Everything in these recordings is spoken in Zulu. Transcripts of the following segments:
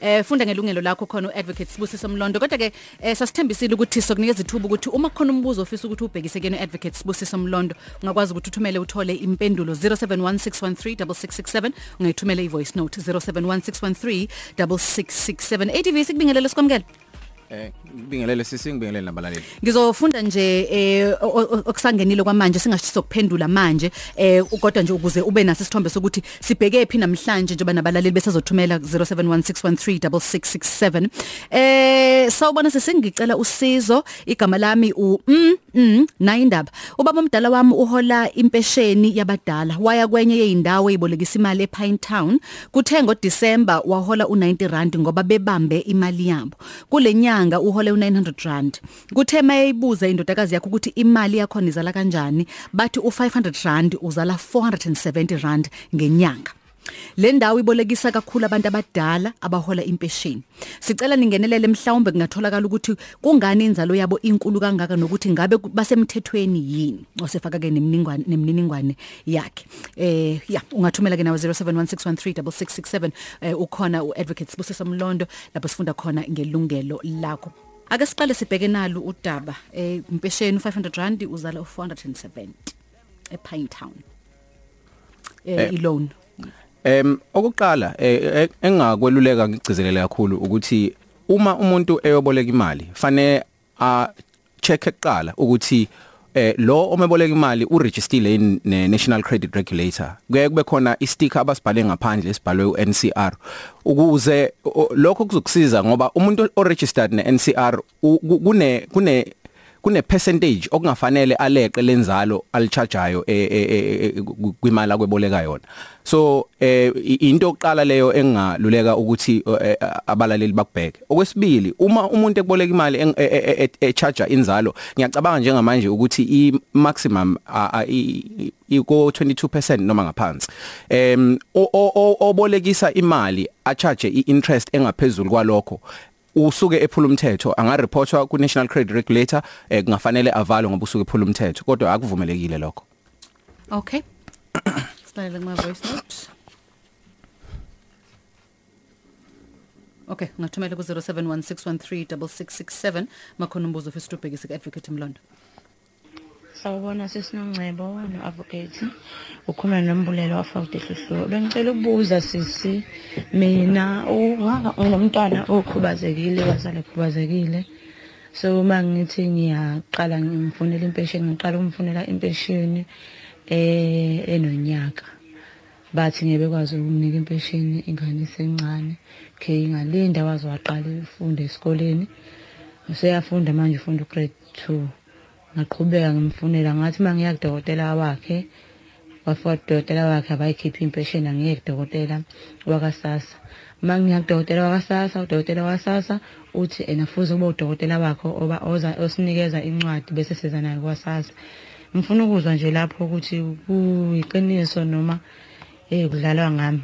eh funda ngelungelo lakho khona uadvocate Sibusiso Mlondo kodwa ke eh, sasithembisile ukuthi sokunikeza ithuba ukuthi uma khona umbuzo ofisa ukuthi ubhekise kene advocate Sibusiso Mlondo ungakwazi ukuthi uthumele uthole impendulo 0716136667 ungayithumela ivoice note 0716136667 ATV sikubingelele sikwamukele. Eh ngibingelele sisi ngibingelele nabalaleli. ngizofunda nje eh o- o- okusangenile kwamanje singashiso kuphendula manje eh kodwa nje ukuze ube naso isithombe sokuthi sibheke phi namhlanje njengoba nabalaleli besazothumela 0716136667 eh sawubona sesingicela usizo. Igama lami u mm, mm nayindaba. Ubaba omdala wami uhola impesheni yabadala. Waya kwenye yeindawo eyibolekisa imali ePine Town. Kuthe ngoDisember wahola u90 rand ngoba bebambe imali yabo. Kulenyanga uhole u900 rand. Kuthe mayibuza indodakazi yakho ukuthi imali yakho nizala kanjani bathi u500 rand uzala 470 rand ngenyanga. Le ndawo ibolekisa kakhulu abantu abadala abahola impesheni. Sicela ningenelele mhlawumbe kungatholakala ukuthi kungani inzalo yabo inkulu kangaka nokuthi ngabe ku- basemthethweni yini. Osefaka ke nemningwane nemniningwane yakhe. Eh ya ungathumela ke nawe 0716136667 eh ukhona uadvocate Sibusiso Mlondo lapho sifunda khona ngelungelo lakho. Ake siqale sibheke nalo udaba eh impesheni u500 rand uzala u470 ePine Town. Eh Eh, iloan. Em okuqala eh, eh, engakweluleka ngigcizelele kakhulu ukuthi uma umuntu eyoboleka imali fanele a check eqala ukuthi eh lo omeboleka imali uregistile ne National Credit Regulator. Kuye kube khona isticker abasibhale ngaphandle esibhalwe uNCR ukuze lokho kuzokusiza ngoba umuntu oregistered neNCR kune kune kune percentage okungafanele aleqe lenzalo alichargeayo e- e- e- e- kwimali akweboleka yona. So eh into yokuqala leyo engaluleka ukuthi eh, abalaleli bakubheke. Okwesibili uma umuntu ekuboleka imali e- e- e- e charge inzalo ngiyacabanga njengamanje ukuthi i maximum iko 22% noma ngaphansi. Em obolekisa imali a charge i-interest engaphezulu kwalokho. Usuke ephula umthetho angareportwa ku National Credit Regulator eh kungafanele avalwe ngoba usuke ephula umthetho kodwa akuvumelekile lokho Okay. Silalela kuma voice note. Okay, ngathumela ku 0716136667 makhona umbuzo ofisa ubhekise kuadvocate Mlondo. Sawubona sisinoncebo no advocate ukhuluma nombulelo wafawudehluhlo bengicela ukubuza sisi mina ungaka nginomntwana okhubazekile wazale khubazekile so uma ngithi ngiyaqala ngimfunela impesheni ngiqala umfunela impesheni eh enonyaka. Bathi ngeke bekwazi ukumnika impesheni ingane isencane ke ingalinda waze waqala ifunde esikoleni. Useyafunda manje ufunda ugrade 2 ngaqhubeka ngimfunela ngathi mangiya kudokotela wakhe wafika kudokotela wakhe abayikhipha impesheni angiye kudokotela wakasasa mangiya kudokotela wakasasa udokotela wakasasa uthi ena fuze kube udokotela wakho oba oza osinikeza incwadi bese siza nayo kwasasa ngifuna ukuzwa nje lapho ukuthi kuyiqiniso noma eh kudlalwa ngami.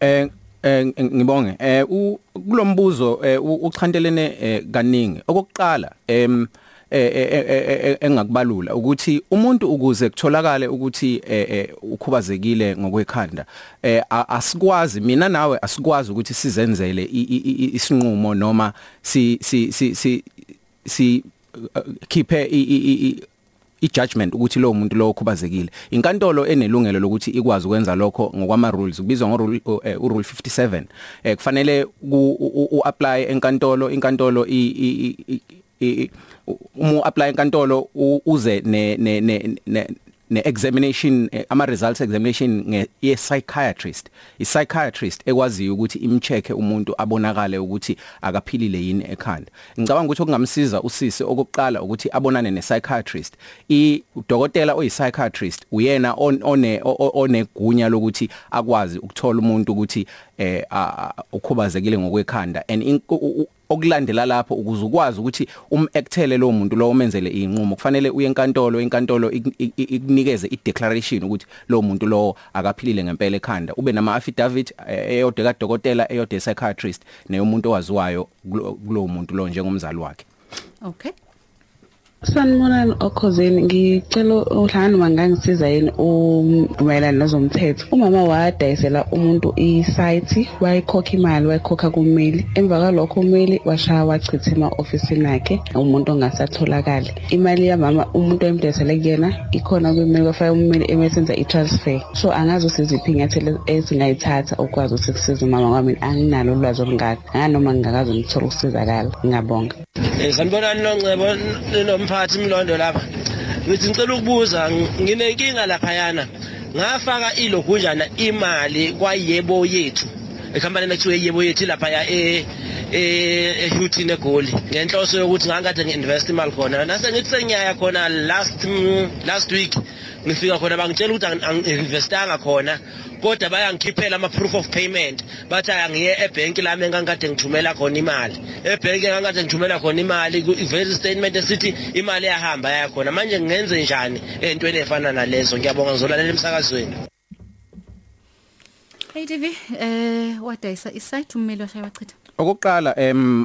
Eh eh ngibonge. Eh kulombuzo eh, uchantelene eh, kaningi. Okokuqala em eh, eh, eh, eh, eh, engakubalula ukuthi umuntu ukuze kutholakale ukuthi ukhubazekile ngokwekhanda asikwazi mina nawe asikwazi ukuthi sizenzele isinqumo noma si si si si uh, khiphe ijudgment ukuthi lo muntu lo okhubazekile inkantolo enelungelo lokuthi ikwazi ukwenza lokho ngokwama rules kubizwa ngo rule uh, rule 57 eh kufanele uapply enkantolo inkantolo i i- i- i- uma apply enkantolo u- uze ne ne ne ne ne-examination eh, ama results examination nge psychiatrist i psychiatrist ekwaziyo ukuthi imcheck umuntu abonakale ukuthi akaphilile yini ekhanda. Ngicabanga ukuthi okungamsiza usisi okokuqala ukuthi abonane ne psychiatrist i udokotela oyi psychiatrist uyena on- one onegunya lokuthi akwazi ukuthola umuntu ukuthi eh ukhubazekile ngokwekhanda. And okulandela lapho ukuze ukwazi ukuthi umactele lo muntu lo umenzele inqumo kufanele uye enkantolo inkantolo ik- ik- ik- ikunikeze i-declaration ukuthi lo muntu lo akaphilile ngempela ekhanda ube nama affidavit eh, eyodwa kadokotela eyodwa psychiatrist neyomuntu owaziwayo kulo kulo muntu lo njengomzali wakhe Okay. Sanibonani okhozeni ngicela uhlangana noma ngangisiza yini umayelana nezomthetho. Umama wadayisela umuntu isite wayikhokha imali wayikhokha kumeli. Emva kwalokho umeli washaya wachitha ema-ofisini akhe umuntu ongasatholakali. Imali yamama umuntu emdayisele kuyena ikhona kwimeli kwafaka umeli emesenza i-transfer. So angazi usiziphi inyathelo ezingayithatha ukwazi ukuthi kusize umama wami anginalo ulwazi olungaka. Nganoma ngingakazi ngithola ukusizakala. Ngiyabonga. Sanibonani noNcebo nomphathi Mlondo lapha. Ngithi ngicela ukubuza nginenkinga lapha yana. Ngafaka ilogunjana imali kwayebo yethu. Ekhampanini ekuthiwe yebo yethu lapha ya e eGoli. Ngenhloso yokuthi ngangade ngiinvest imali khona. Nase ngithi senyaya khona last last week ngifika khona bangitshela ukuthi anginvestanga khona kodwa bayangikhiphela ama proof of payment. Bathi angiye ebhenki lami engangade ngithumela khona imali. Ebhenki engangade ngithumela khona imali iveze statement esithi imali yahamba yakhona. Manje ngenze njani entweni efana nalezo? Ngiyabonga ngizolalela emsakazweni. Hey TV eh wadayisa isite ummeli washaya wachitha. Okokuqala em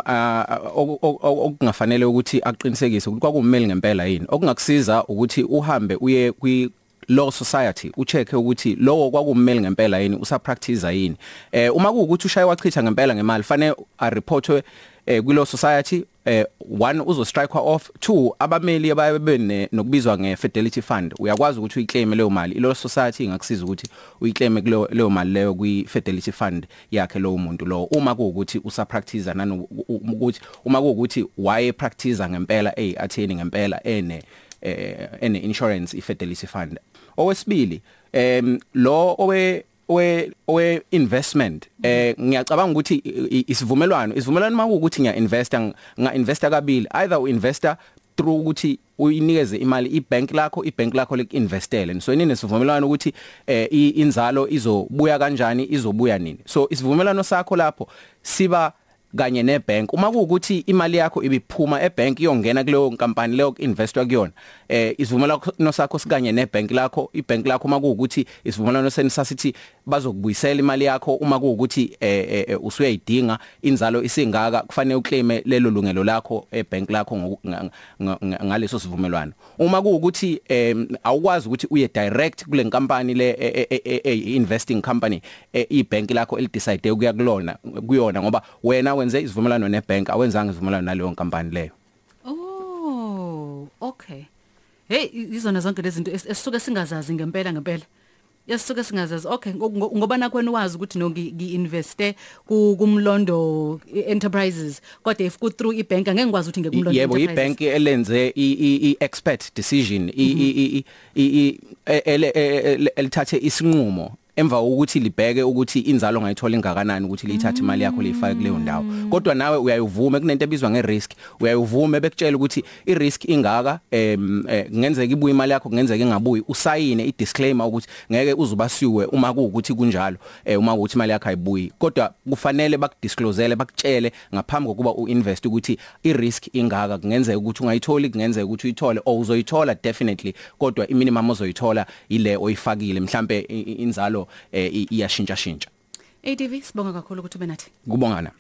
okungafanele ukuthi aqinisekise ukuthi kwakummeli ngempela yini. Okungakusiza ukuthi uhambe uye kwi law society ucheck ukuthi lowo kwakummeli ngempela yini usa practice yini eh uma kuukuthi ushaye wachitha ngempela ngemali fanele a reportwe eh kwi law society eh one uzo strike off two abameli ababe nokubizwa ngefidelity fund uyakwazi ukuthi uyiclaim leyo mali ilo society ingakusiza ukuthi uyiclaim kuleyo leyo mali leyo kwi fidelity fund yakhe lowo muntu lo uma kuukuthi usa practice nanokuthi uma kuukuthi waye practice ngempela ey atheni ngempela ene eh ene insurance ifidelity fund. Owesibili em lo owe we we investment eh ngiyacabanga ukuthi isivumelwano isivumelwano makuukuthi ngiya investa nga investa kabili either u investor through ukuthi uyinikeze imali ibank lakho ibank lakho lekuinvestele so inini sivumelwano ukuthi eh inzalo izobuya kanjani izobuya nini. So isivumelwano sakho lapho siba kanye nebank uma kuukuthi imali yakho ibiphuma ebank iyongena kuleyo nkampani leyo investwa kuyona eh isivumelwano sakho sikanye nebank lakho ibank lakho uma kuukuthi isivumelwano senisasithi bazokubuyisela imali yakho uma kuukuthi eh usuyayidinga inzalo isingaka kufanele uclaim lelo lungelo lakho ebank lakho ngaleso sivumelwano. Uma kuukuthi awukwazi ukuthi uye direct kule nkampani le investing company ibank lakho elidecide ukuya kulona kuyona ngoba wena wenze isivumelwano nebank awenzanga isivumelwano naleyo nkampani leyo Oh okay Hey izona zonke lezi zinto esisuke singazazi ngempela ngempela Yasisuke singazazi okay ngoba nakwena wazi ukuthi no ngiinveste kumlondo enterprises kodwa if ku through ibank angeke ngikwazi ukuthi ngekumlondo yebo ibank elenze i expert decision i elithathe isinqumo emva ukuthi libheke ukuthi inzalo ongayithola ingakanani ukuthi lithathe imali yakho leyifake kuleyo ndawo. Kodwa nawe uyayivume kunento ebizwa ngerisk. Uyayivume bekutshela ukuthi irisk ingaka em kungenzeka ibuye imali yakho kungenzeka ingabuyi. Usayine idisclaimer ukuthi ngeke uzubasiwe uma kuukuthi kunjalo uma ukuthi imali yakho ayibuyi. Kodwa kufanele bakudisclosele bakutshele ngaphambi kokuba uinvest ukuthi irisk ingaka kungenzeka ukuthi ungayitholi kungenzeka ukuthi uyithole or uzoyithola definitely kodwa iminimum ozoyithola ile oyifakile. Mhlambe inzalo eh iyashintsha shintsha. ADV sibonga kakhulu ukuthi ube nathi kubongana.